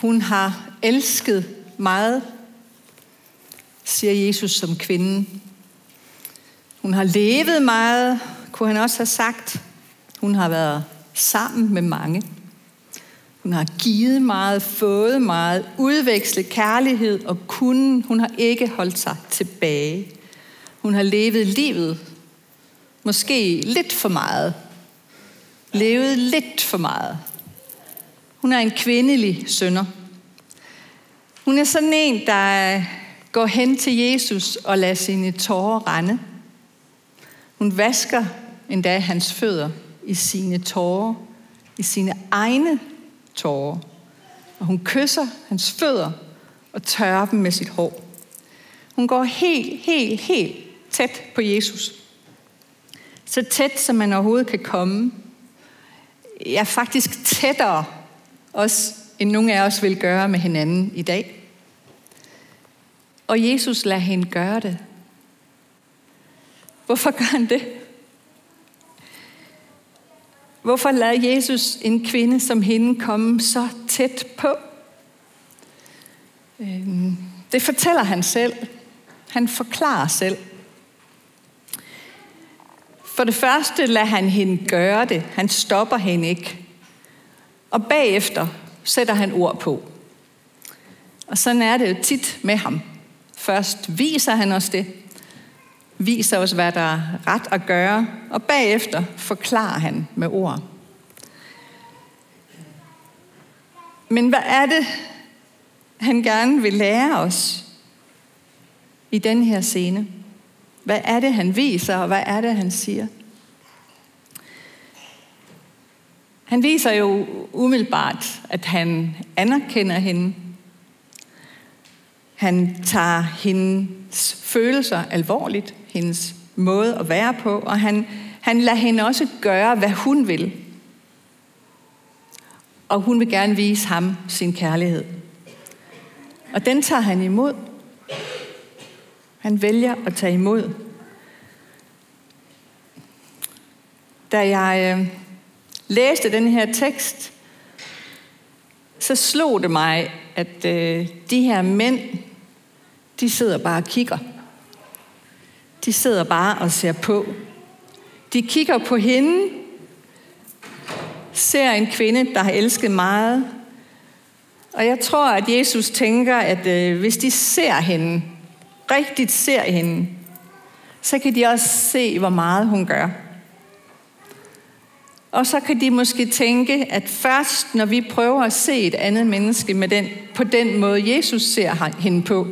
Hun har elsket meget, siger Jesus som kvinden. Hun har levet meget, kunne han også have sagt. Hun har været sammen med mange. Hun har givet meget, fået meget, udvekslet kærlighed og kunden. Hun har ikke holdt sig tilbage. Hun har levet livet, måske lidt for meget. Levet lidt for meget. Hun er en kvindelig sønder. Hun er sådan en, der går hen til Jesus og lader sine tårer rende. Hun vasker endda hans fødder i sine tårer, i sine egne tårer. Og hun kysser hans fødder og tørrer dem med sit hår. Hun går helt, helt, helt tæt på Jesus. Så tæt, som man overhovedet kan komme. Ja, faktisk tættere også, end nogen af os vil gøre med hinanden i dag. Og Jesus lader hende gøre det. Hvorfor gør han det? Hvorfor lader Jesus en kvinde som hende komme så tæt på? Øhm, det fortæller han selv. Han forklarer selv. For det første lader han hende gøre det. Han stopper hende ikke. Og bagefter sætter han ord på. Og sådan er det jo tit med ham. Først viser han os det, viser os, hvad der er ret at gøre, og bagefter forklarer han med ord. Men hvad er det, han gerne vil lære os i den her scene? Hvad er det, han viser, og hvad er det, han siger? Han viser jo umiddelbart, at han anerkender hende. Han tager hendes følelser alvorligt, hendes måde at være på, og han, han lader hende også gøre, hvad hun vil. Og hun vil gerne vise ham sin kærlighed. Og den tager han imod. Han vælger at tage imod. Da jeg øh, læste den her tekst, så slog det mig, at øh, de her mænd, de sidder bare og kigger. De sidder bare og ser på. De kigger på hende, ser en kvinde, der har elsket meget. Og jeg tror, at Jesus tænker, at øh, hvis de ser hende, rigtigt ser hende, så kan de også se, hvor meget hun gør. Og så kan de måske tænke, at først når vi prøver at se et andet menneske med den, på den måde, Jesus ser hende på,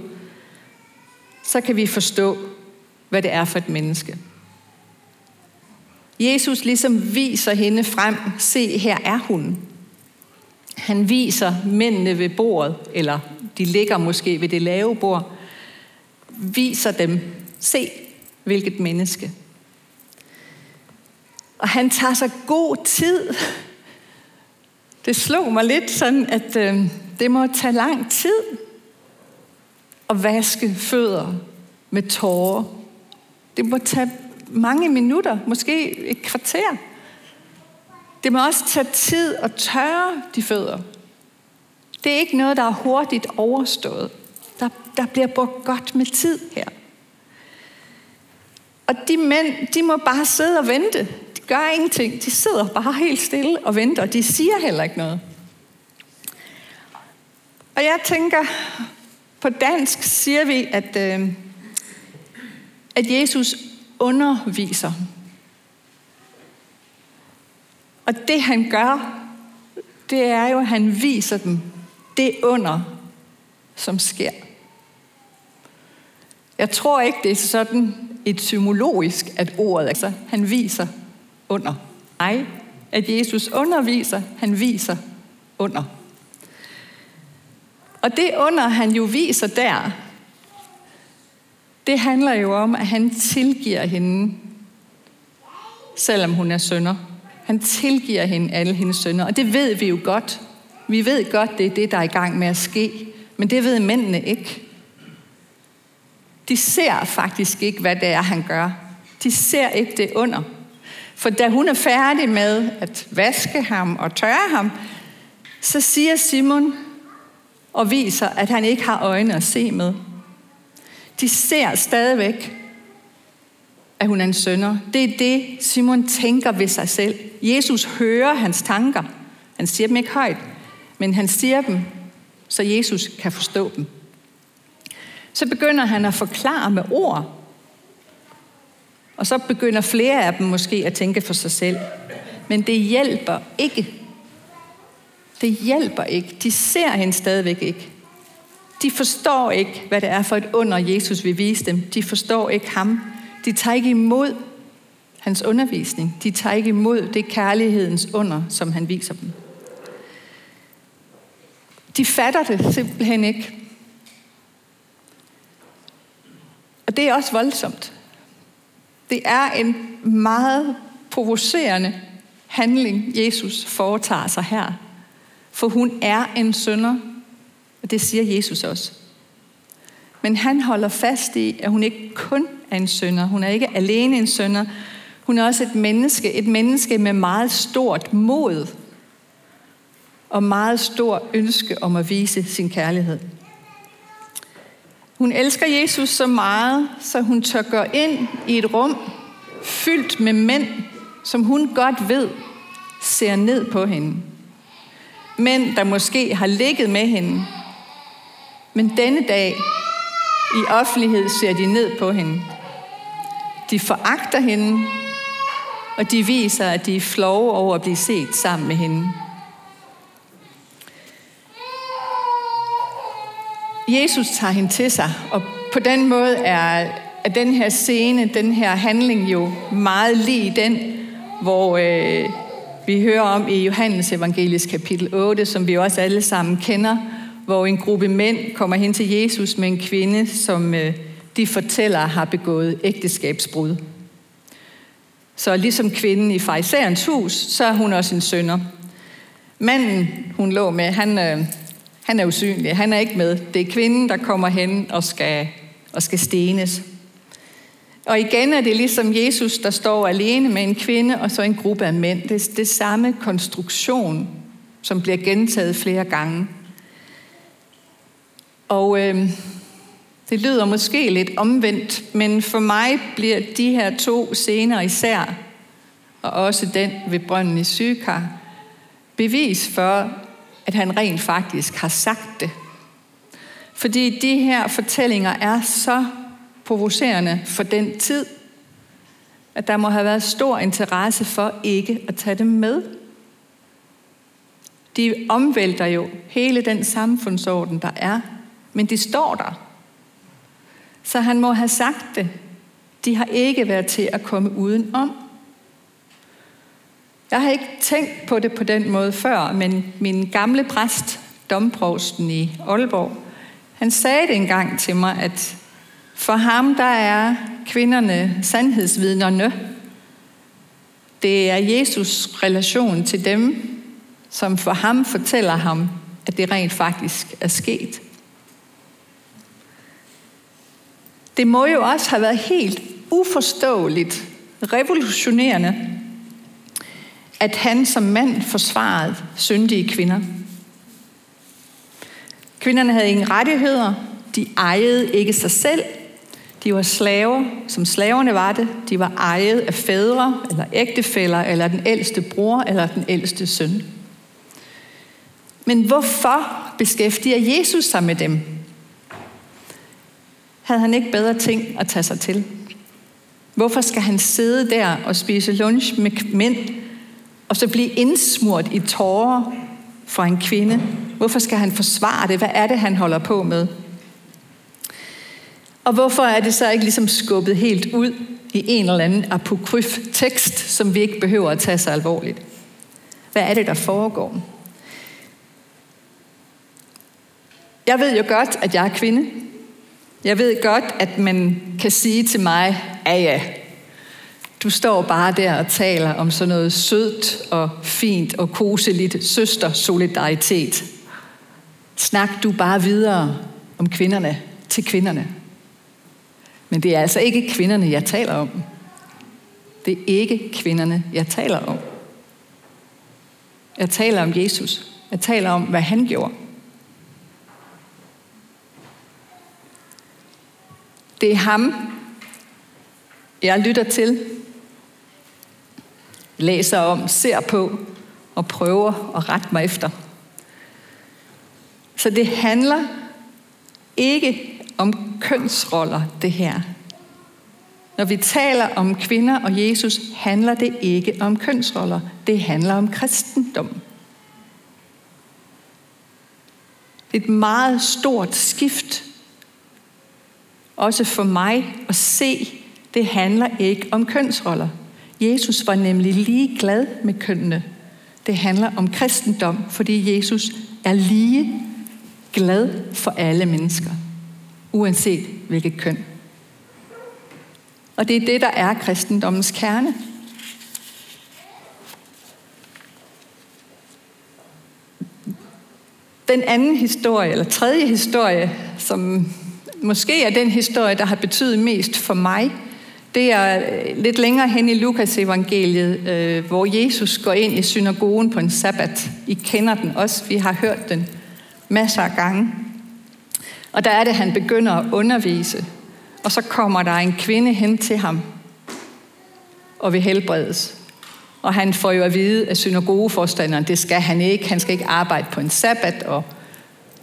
så kan vi forstå, hvad det er for et menneske. Jesus ligesom viser hende frem, se her er hun. Han viser mændene ved bordet, eller de ligger måske ved det lave bord, viser dem, se hvilket menneske. Og han tager sig god tid. Det slog mig lidt sådan, at øh, det må tage lang tid at vaske fødder med tårer. Det må tage mange minutter, måske et kvarter. Det må også tage tid at tørre de fødder. Det er ikke noget, der er hurtigt overstået. Der, der bliver brugt godt med tid her. Og de mænd, de må bare sidde og vente gør ingenting. De sidder bare helt stille og venter, og de siger heller ikke noget. Og jeg tænker, på dansk siger vi, at, øh, at Jesus underviser. Og det han gør, det er jo, at han viser dem det under, som sker. Jeg tror ikke, det er sådan etymologisk, at ordet, altså han viser under. Ej, at Jesus underviser, han viser under. Og det under, han jo viser der, det handler jo om, at han tilgiver hende, selvom hun er sønder. Han tilgiver hende alle hendes sønder, og det ved vi jo godt. Vi ved godt, det er det, der er i gang med at ske, men det ved mændene ikke. De ser faktisk ikke, hvad det er, han gør. De ser ikke det under. For da hun er færdig med at vaske ham og tørre ham, så siger Simon, og viser, at han ikke har øjne at se med. De ser stadigvæk, at hun er en sønder. Det er det, Simon tænker ved sig selv. Jesus hører hans tanker. Han siger dem ikke højt, men han siger dem, så Jesus kan forstå dem. Så begynder han at forklare med ord. Og så begynder flere af dem måske at tænke for sig selv. Men det hjælper ikke. Det hjælper ikke. De ser hende stadigvæk ikke. De forstår ikke, hvad det er for et under, Jesus vil vise dem. De forstår ikke ham. De tager ikke imod hans undervisning. De tager ikke imod det kærlighedens under, som han viser dem. De fatter det simpelthen ikke. Og det er også voldsomt. Det er en meget provocerende handling, Jesus foretager sig her. For hun er en sønder, og det siger Jesus også. Men han holder fast i, at hun ikke kun er en sønder. Hun er ikke alene en sønder. Hun er også et menneske. Et menneske med meget stort mod. Og meget stor ønske om at vise sin kærlighed. Hun elsker Jesus så meget, så hun tør gå ind i et rum fyldt med mænd, som hun godt ved ser ned på hende. Mænd, der måske har ligget med hende. Men denne dag i offentlighed ser de ned på hende. De foragter hende, og de viser, at de er flove over at blive set sammen med hende. Jesus tager hende til sig, og på den måde er, er den her scene, den her handling jo meget lige den, hvor øh, vi hører om i Johannes evangelisk kapitel 8, som vi også alle sammen kender, hvor en gruppe mænd kommer hen til Jesus med en kvinde, som øh, de fortæller har begået ægteskabsbrud. Så ligesom kvinden i farisæerens hus, så er hun også en sønder. Manden, hun lå med, han, øh, han er usynlig. Han er ikke med. Det er kvinden, der kommer hen og skal, og skal stenes. Og igen er det ligesom Jesus, der står alene med en kvinde og så en gruppe af mænd. Det er det samme konstruktion, som bliver gentaget flere gange. Og øh, det lyder måske lidt omvendt, men for mig bliver de her to scener især, og også den ved brønden i Sykar, bevis for, at han rent faktisk har sagt det. Fordi de her fortællinger er så provocerende for den tid, at der må have været stor interesse for ikke at tage dem med. De omvælter jo hele den samfundsorden, der er, men de står der. Så han må have sagt det. De har ikke været til at komme uden om. Jeg har ikke tænkt på det på den måde før, men min gamle præst, domprovsten i Aalborg, han sagde det engang til mig, at for ham der er kvinderne sandhedsvidnerne. Det er Jesus relation til dem, som for ham fortæller ham, at det rent faktisk er sket. Det må jo også have været helt uforståeligt, revolutionerende, at han som mand forsvarede syndige kvinder. Kvinderne havde ingen rettigheder, de ejede ikke sig selv, de var slaver, som slaverne var det. De var ejet af fædre, eller ægtefæller, eller den ældste bror, eller den ældste søn. Men hvorfor beskæftiger Jesus sig med dem? Havde han ikke bedre ting at tage sig til? Hvorfor skal han sidde der og spise lunch med mænd, og så blive indsmurt i tårer fra en kvinde? Hvorfor skal han forsvare det? Hvad er det, han holder på med? Og hvorfor er det så ikke ligesom skubbet helt ud i en eller anden apokryf tekst, som vi ikke behøver at tage så alvorligt? Hvad er det, der foregår? Jeg ved jo godt, at jeg er kvinde. Jeg ved godt, at man kan sige til mig, ja ja, du står bare der og taler om sådan noget sødt og fint og koseligt søstersolidaritet. Snak du bare videre om kvinderne til kvinderne. Men det er altså ikke kvinderne, jeg taler om. Det er ikke kvinderne, jeg taler om. Jeg taler om Jesus. Jeg taler om, hvad han gjorde. Det er ham, jeg lytter til, læser om, ser på og prøver at rette mig efter. Så det handler ikke om kønsroller, det her. Når vi taler om kvinder og Jesus, handler det ikke om kønsroller. Det handler om kristendom. Det er et meget stort skift. Også for mig at se, det handler ikke om kønsroller. Jesus var nemlig lige glad med kønnene. Det handler om kristendom, fordi Jesus er lige glad for alle mennesker, uanset hvilket køn. Og det er det, der er kristendommens kerne. Den anden historie, eller tredje historie, som måske er den historie, der har betydet mest for mig, det er øh, lidt længere hen i Lukas evangeliet, øh, hvor Jesus går ind i synagogen på en sabbat. I kender den også, vi har hørt den masser af gange. Og der er det, han begynder at undervise. Og så kommer der en kvinde hen til ham og vil helbredes. Og han får jo at vide af synagogeforstanderen, det skal han ikke. Han skal ikke arbejde på en sabbat. Og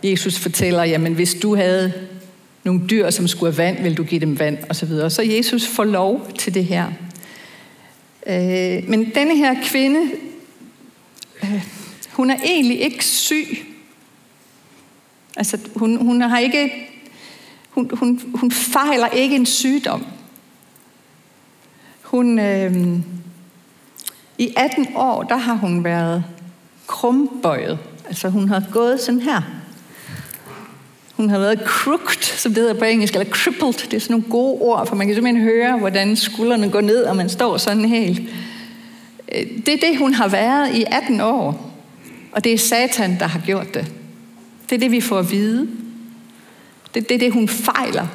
Jesus fortæller, jamen hvis du havde nogle dyr, som skulle have vand, vil du give dem vand, og så videre. Så Jesus får lov til det her. Øh, men denne her kvinde, øh, hun er egentlig ikke syg. Altså, hun, hun har ikke, hun, hun, hun fejler ikke en sygdom. Hun, øh, I 18 år, der har hun været krumbøjet. Altså hun har gået sådan her. Hun har været crooked, som det hedder på engelsk, eller crippled. Det er sådan nogle gode ord, for man kan simpelthen høre, hvordan skuldrene går ned, og man står sådan helt. Øh, det er det, hun har været i 18 år. Og det er Satan, der har gjort det. Det er det, vi får at vide. Det, det er det, hun fejler.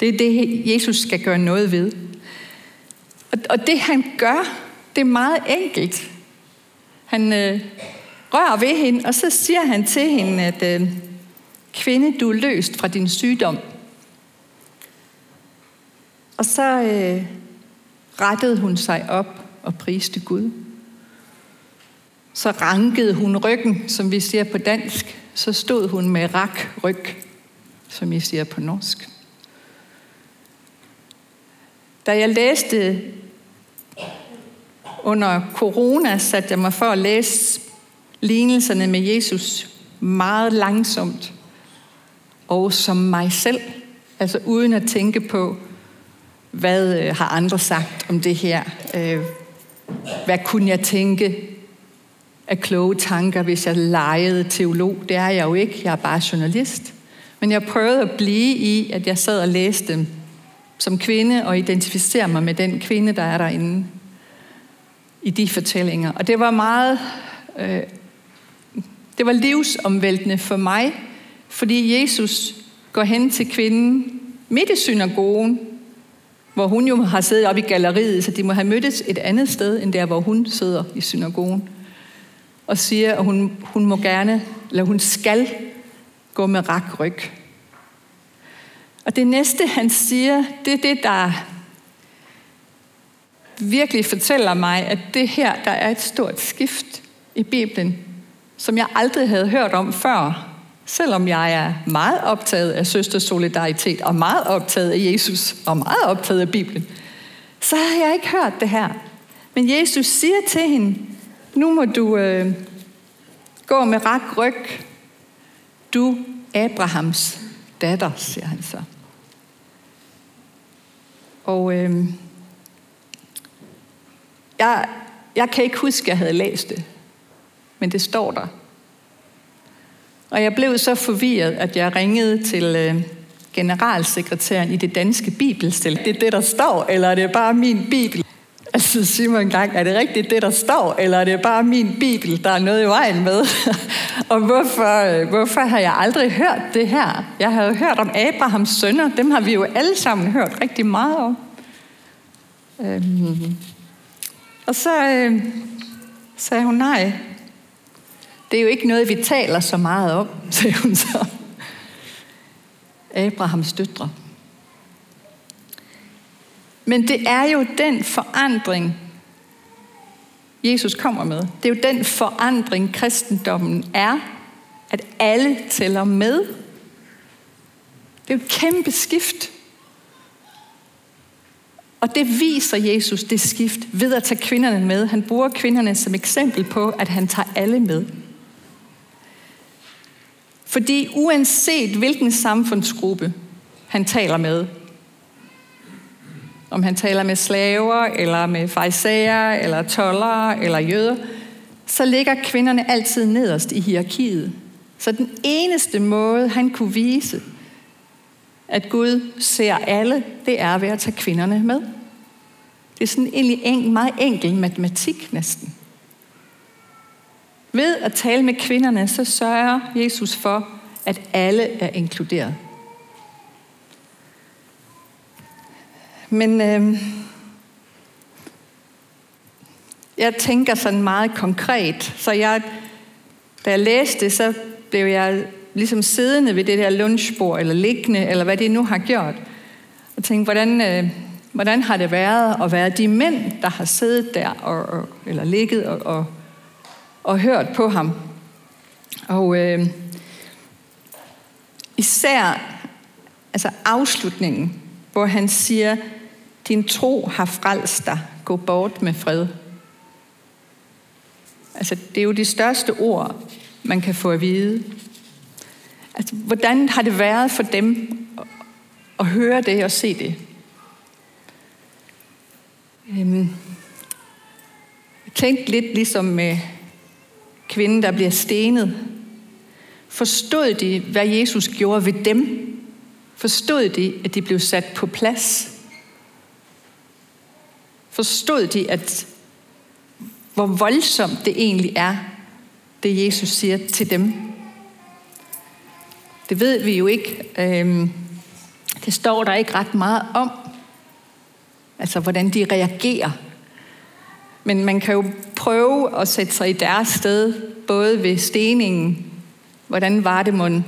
Det er det, Jesus skal gøre noget ved. Og, og det, han gør, det er meget enkelt. Han øh, rører ved hende, og så siger han til hende, at øh, kvinde, du er løst fra din sygdom. Og så øh, rettede hun sig op og priste Gud. Så rankede hun ryggen, som vi siger på dansk. Så stod hun med rak ryg, som I siger på norsk. Da jeg læste under corona, satte jeg mig for at læse lignelserne med Jesus meget langsomt og som mig selv, altså uden at tænke på, hvad øh, har andre sagt om det her? Øh, hvad kunne jeg tænke af kloge tanker, hvis jeg legede teolog? Det er jeg jo ikke, jeg er bare journalist. Men jeg prøvede at blive i, at jeg sad og læste dem som kvinde og identificere mig med den kvinde, der er derinde i de fortællinger. Og det var meget, øh, det var livsomvæltende for mig, fordi Jesus går hen til kvinden midt i synagogen, hvor hun jo har siddet op i galleriet, så de må have mødtes et andet sted, end der, hvor hun sidder i synagogen. Og siger, at hun, hun må gerne, eller hun skal gå med rak ryg. Og det næste, han siger, det er det, der virkelig fortæller mig, at det her, der er et stort skift i Bibelen, som jeg aldrig havde hørt om før. Selvom jeg er meget optaget af søstersolidaritet, og meget optaget af Jesus, og meget optaget af Bibelen, så har jeg ikke hørt det her. Men Jesus siger til hende, nu må du øh, gå med rak ryg. Du Abrahams datter, siger han så. Og øh, jeg, jeg kan ikke huske, at jeg havde læst det, men det står der. Og jeg blev så forvirret, at jeg ringede til øh, generalsekretæren i det danske bibelstil. Det er det, der står, eller er det bare min bibel? Altså sig mig engang, er det rigtigt det, der står, eller er det bare min bibel, der er noget i vejen med? og hvorfor, øh, hvorfor har jeg aldrig hørt det her? Jeg har jo hørt om Abrahams sønner, dem har vi jo alle sammen hørt rigtig meget om. Øhm. Og så øh, sagde hun nej, det er jo ikke noget, vi taler så meget om, sagde hun så. Abrahams døtre. Men det er jo den forandring, Jesus kommer med. Det er jo den forandring, kristendommen er, at alle tæller med. Det er jo et kæmpe skift. Og det viser Jesus, det skift, ved at tage kvinderne med. Han bruger kvinderne som eksempel på, at han tager alle med. Fordi uanset hvilken samfundsgruppe han taler med, om han taler med slaver, eller med fejsager, eller tollere, eller jøder, så ligger kvinderne altid nederst i hierarkiet. Så den eneste måde, han kunne vise, at Gud ser alle, det er ved at tage kvinderne med. Det er sådan egentlig en meget enkel matematik næsten. Ved at tale med kvinderne, så sørger Jesus for, at alle er inkluderet. Men øh, jeg tænker sådan meget konkret, så jeg, da jeg læste det, så blev jeg ligesom siddende ved det der lunchbord, eller liggende, eller hvad det nu har gjort, og tænkte, hvordan, øh, hvordan har det været at være de mænd, der har siddet der, og, og, eller ligget og, og, og hørt på ham. Og øh, især altså afslutningen, hvor han siger, din tro har frelst dig, gå bort med fred. Altså, det er jo de største ord, man kan få at vide. Altså, hvordan har det været for dem at høre det og se det? Øhm, tænk lidt ligesom med kvinden, der bliver stenet. Forstod de, hvad Jesus gjorde ved dem? Forstod de, at de blev sat på plads? Forstod de, at hvor voldsomt det egentlig er, det Jesus siger til dem? Det ved vi jo ikke. Øhm, det står der ikke ret meget om. Altså, hvordan de reagerer. Men man kan jo prøve at sætte sig i deres sted, både ved steningen. Hvordan var det mon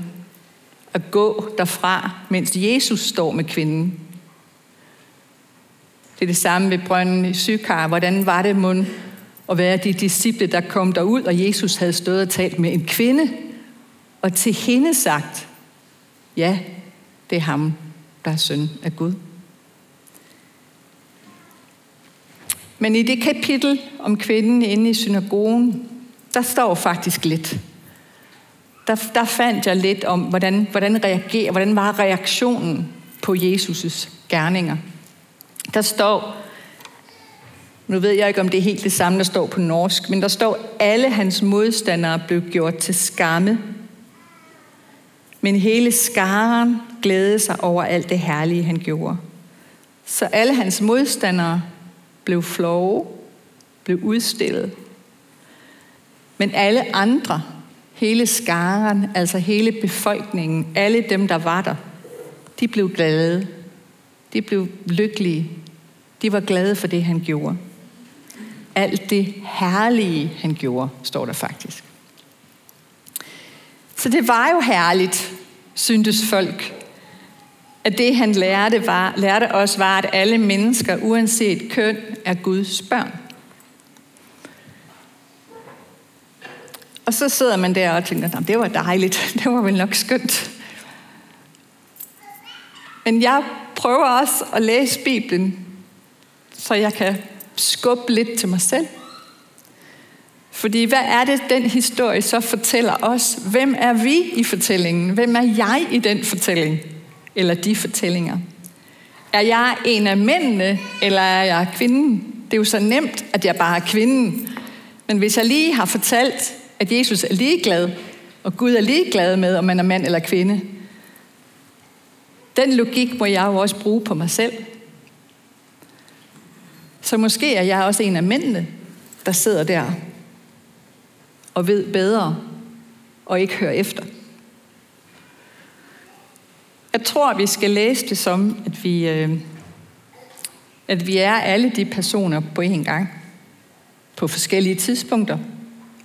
at gå derfra, mens Jesus står med kvinden? Det er det samme ved brønden i Sykar. Hvordan var det mon at være de disciple, der kom derud, og Jesus havde stået og talt med en kvinde, og til hende sagt, ja, det er ham, der er søn af Gud. Men i det kapitel om kvinden inde i synagogen, der står faktisk lidt. Der, der fandt jeg lidt om, hvordan, hvordan, reagerer, hvordan var reaktionen på Jesus' gerninger. Der står, nu ved jeg ikke, om det er helt det samme, der står på norsk, men der står, alle hans modstandere blev gjort til skamme. Men hele skaren glædede sig over alt det herlige, han gjorde. Så alle hans modstandere blev flove, blev udstillet. Men alle andre, hele skaren, altså hele befolkningen, alle dem, der var der, de blev glade. De blev lykkelige. De var glade for det, han gjorde. Alt det herlige, han gjorde, står der faktisk. Så det var jo herligt, syntes folk, at det han lærte, var, lærte os var, at alle mennesker, uanset køn, er Guds børn. Og så sidder man der og tænker, det var dejligt, det var vel nok skønt. Men jeg prøver også at læse Bibelen, så jeg kan skubbe lidt til mig selv. Fordi hvad er det, den historie så fortæller os? Hvem er vi i fortællingen? Hvem er jeg i den fortælling? Eller de fortællinger? Er jeg en af mændene, eller er jeg kvinden? Det er jo så nemt, at jeg bare er kvinden. Men hvis jeg lige har fortalt, at Jesus er ligeglad, og Gud er ligeglad med, om man er mand eller kvinde, den logik må jeg jo også bruge på mig selv. Så måske er jeg også en af mændene, der sidder der og ved bedre og ikke hører efter. Jeg tror, vi skal læse det som, at vi, øh, at vi er alle de personer på én gang, på forskellige tidspunkter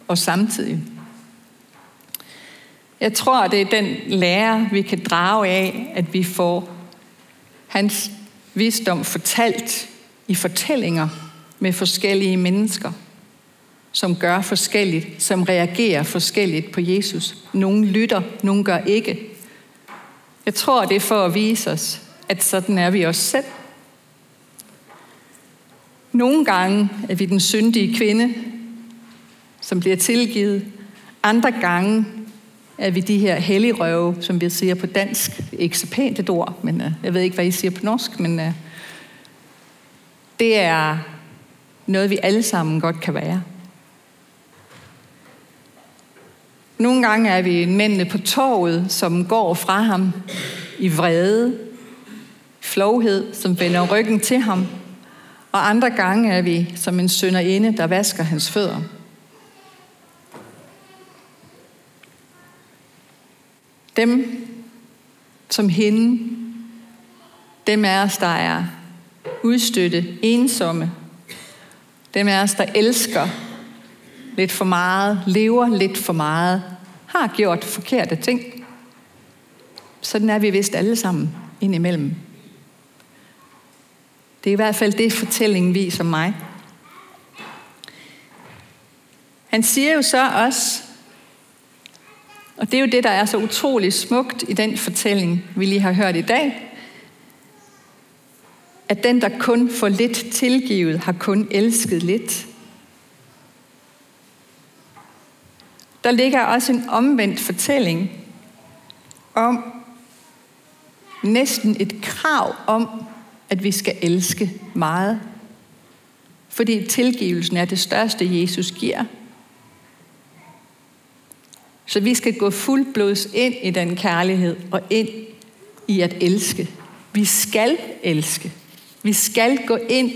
og samtidig. Jeg tror, det er den lære, vi kan drage af, at vi får hans visdom fortalt i fortællinger med forskellige mennesker, som gør forskelligt, som reagerer forskelligt på Jesus. Nogle lytter, nogle gør ikke. Jeg tror, det er for at vise os, at sådan er vi os selv. Nogle gange er vi den syndige kvinde, som bliver tilgivet. Andre gange er vi de her helligrøve, som vi siger på dansk. Ikke så pænt et ord, men uh, jeg ved ikke, hvad I siger på norsk, men uh, det er noget, vi alle sammen godt kan være. Nogle gange er vi mændene på torvet, som går fra ham i vrede, flovhed, som vender ryggen til ham. Og andre gange er vi som en sønderinde, der vasker hans fødder. Dem som hende, dem er os, der er udstøtte, ensomme. Dem er os, der elsker lidt for meget, lever lidt for meget, har gjort forkerte ting. Sådan er vi vist alle sammen indimellem. Det er i hvert fald det, fortællingen viser mig. Han siger jo så også, og det er jo det, der er så utrolig smukt i den fortælling, vi lige har hørt i dag, at den, der kun får lidt tilgivet, har kun elsket lidt. Der ligger også en omvendt fortælling om næsten et krav om, at vi skal elske meget. Fordi tilgivelsen er det største, Jesus giver. Så vi skal gå fuldblods ind i den kærlighed og ind i at elske. Vi skal elske. Vi skal gå ind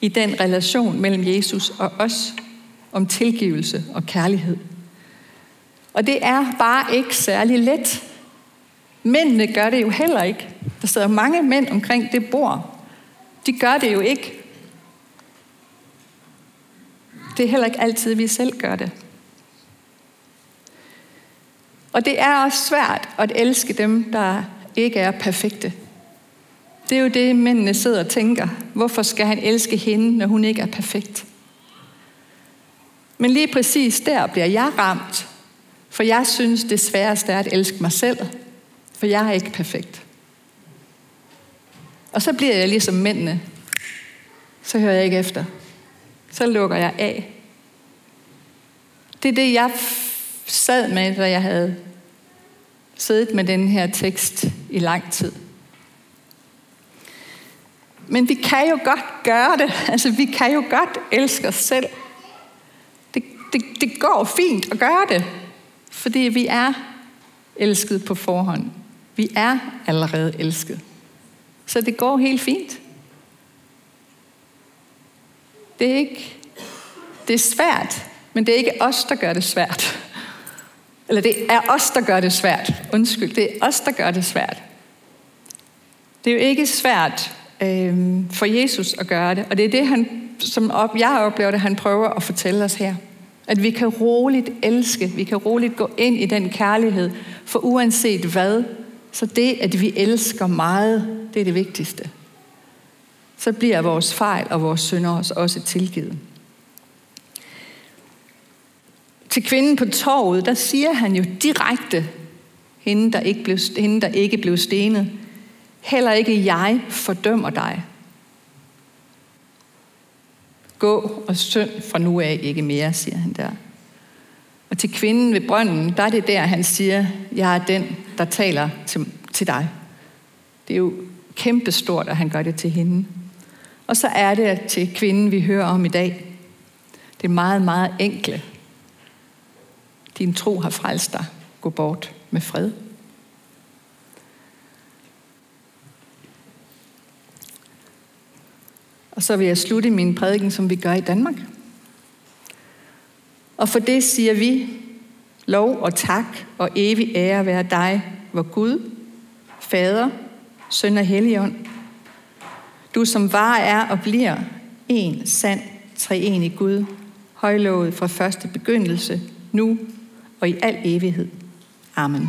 i den relation mellem Jesus og os om tilgivelse og kærlighed. Og det er bare ikke særlig let. Mændene gør det jo heller ikke. Der sidder mange mænd omkring det bord. De gør det jo ikke. Det er heller ikke altid, vi selv gør det. Og det er også svært at elske dem, der ikke er perfekte. Det er jo det, mændene sidder og tænker. Hvorfor skal han elske hende, når hun ikke er perfekt? Men lige præcis der bliver jeg ramt, for jeg synes, det sværeste er at elske mig selv, for jeg er ikke perfekt. Og så bliver jeg ligesom mændene. Så hører jeg ikke efter. Så lukker jeg af. Det er det, jeg sad med, da jeg havde siddet med den her tekst i lang tid. Men vi kan jo godt gøre det. Altså, vi kan jo godt elske os selv. Det, det, går fint at gøre det, fordi vi er elsket på forhånd. Vi er allerede elsket. Så det går helt fint. Det er ikke det er svært, men det er ikke os, der gør det svært. Eller det er os, der gør det svært. Undskyld, det er os, der gør det svært. Det er jo ikke svært øh, for Jesus at gøre det. Og det er det, han, som op, jeg oplever det, han prøver at fortælle os her. At vi kan roligt elske, vi kan roligt gå ind i den kærlighed, for uanset hvad, så det, at vi elsker meget, det er det vigtigste. Så bliver vores fejl og vores synder os også tilgivet. Til kvinden på torvet, der siger han jo direkte, hende der ikke blev, hende, der ikke blev stenet, Heller ikke jeg fordømmer dig. Gå og synd fra nu af ikke mere, siger han der. Og til kvinden ved brønden, der er det der, han siger, jeg er den, der taler til, til dig. Det er jo kæmpestort, at han gør det til hende. Og så er det til kvinden, vi hører om i dag. Det er meget, meget enkle. Din tro har frelst dig. Gå bort med fred. Og så vil jeg slutte min prædiken, som vi gør i Danmark. Og for det siger vi, lov og tak og evig ære være dig, vor Gud, Fader, Søn og Helligånd. Du som var er og bliver en sand treenig Gud, højlovet fra første begyndelse, nu og i al evighed. Amen.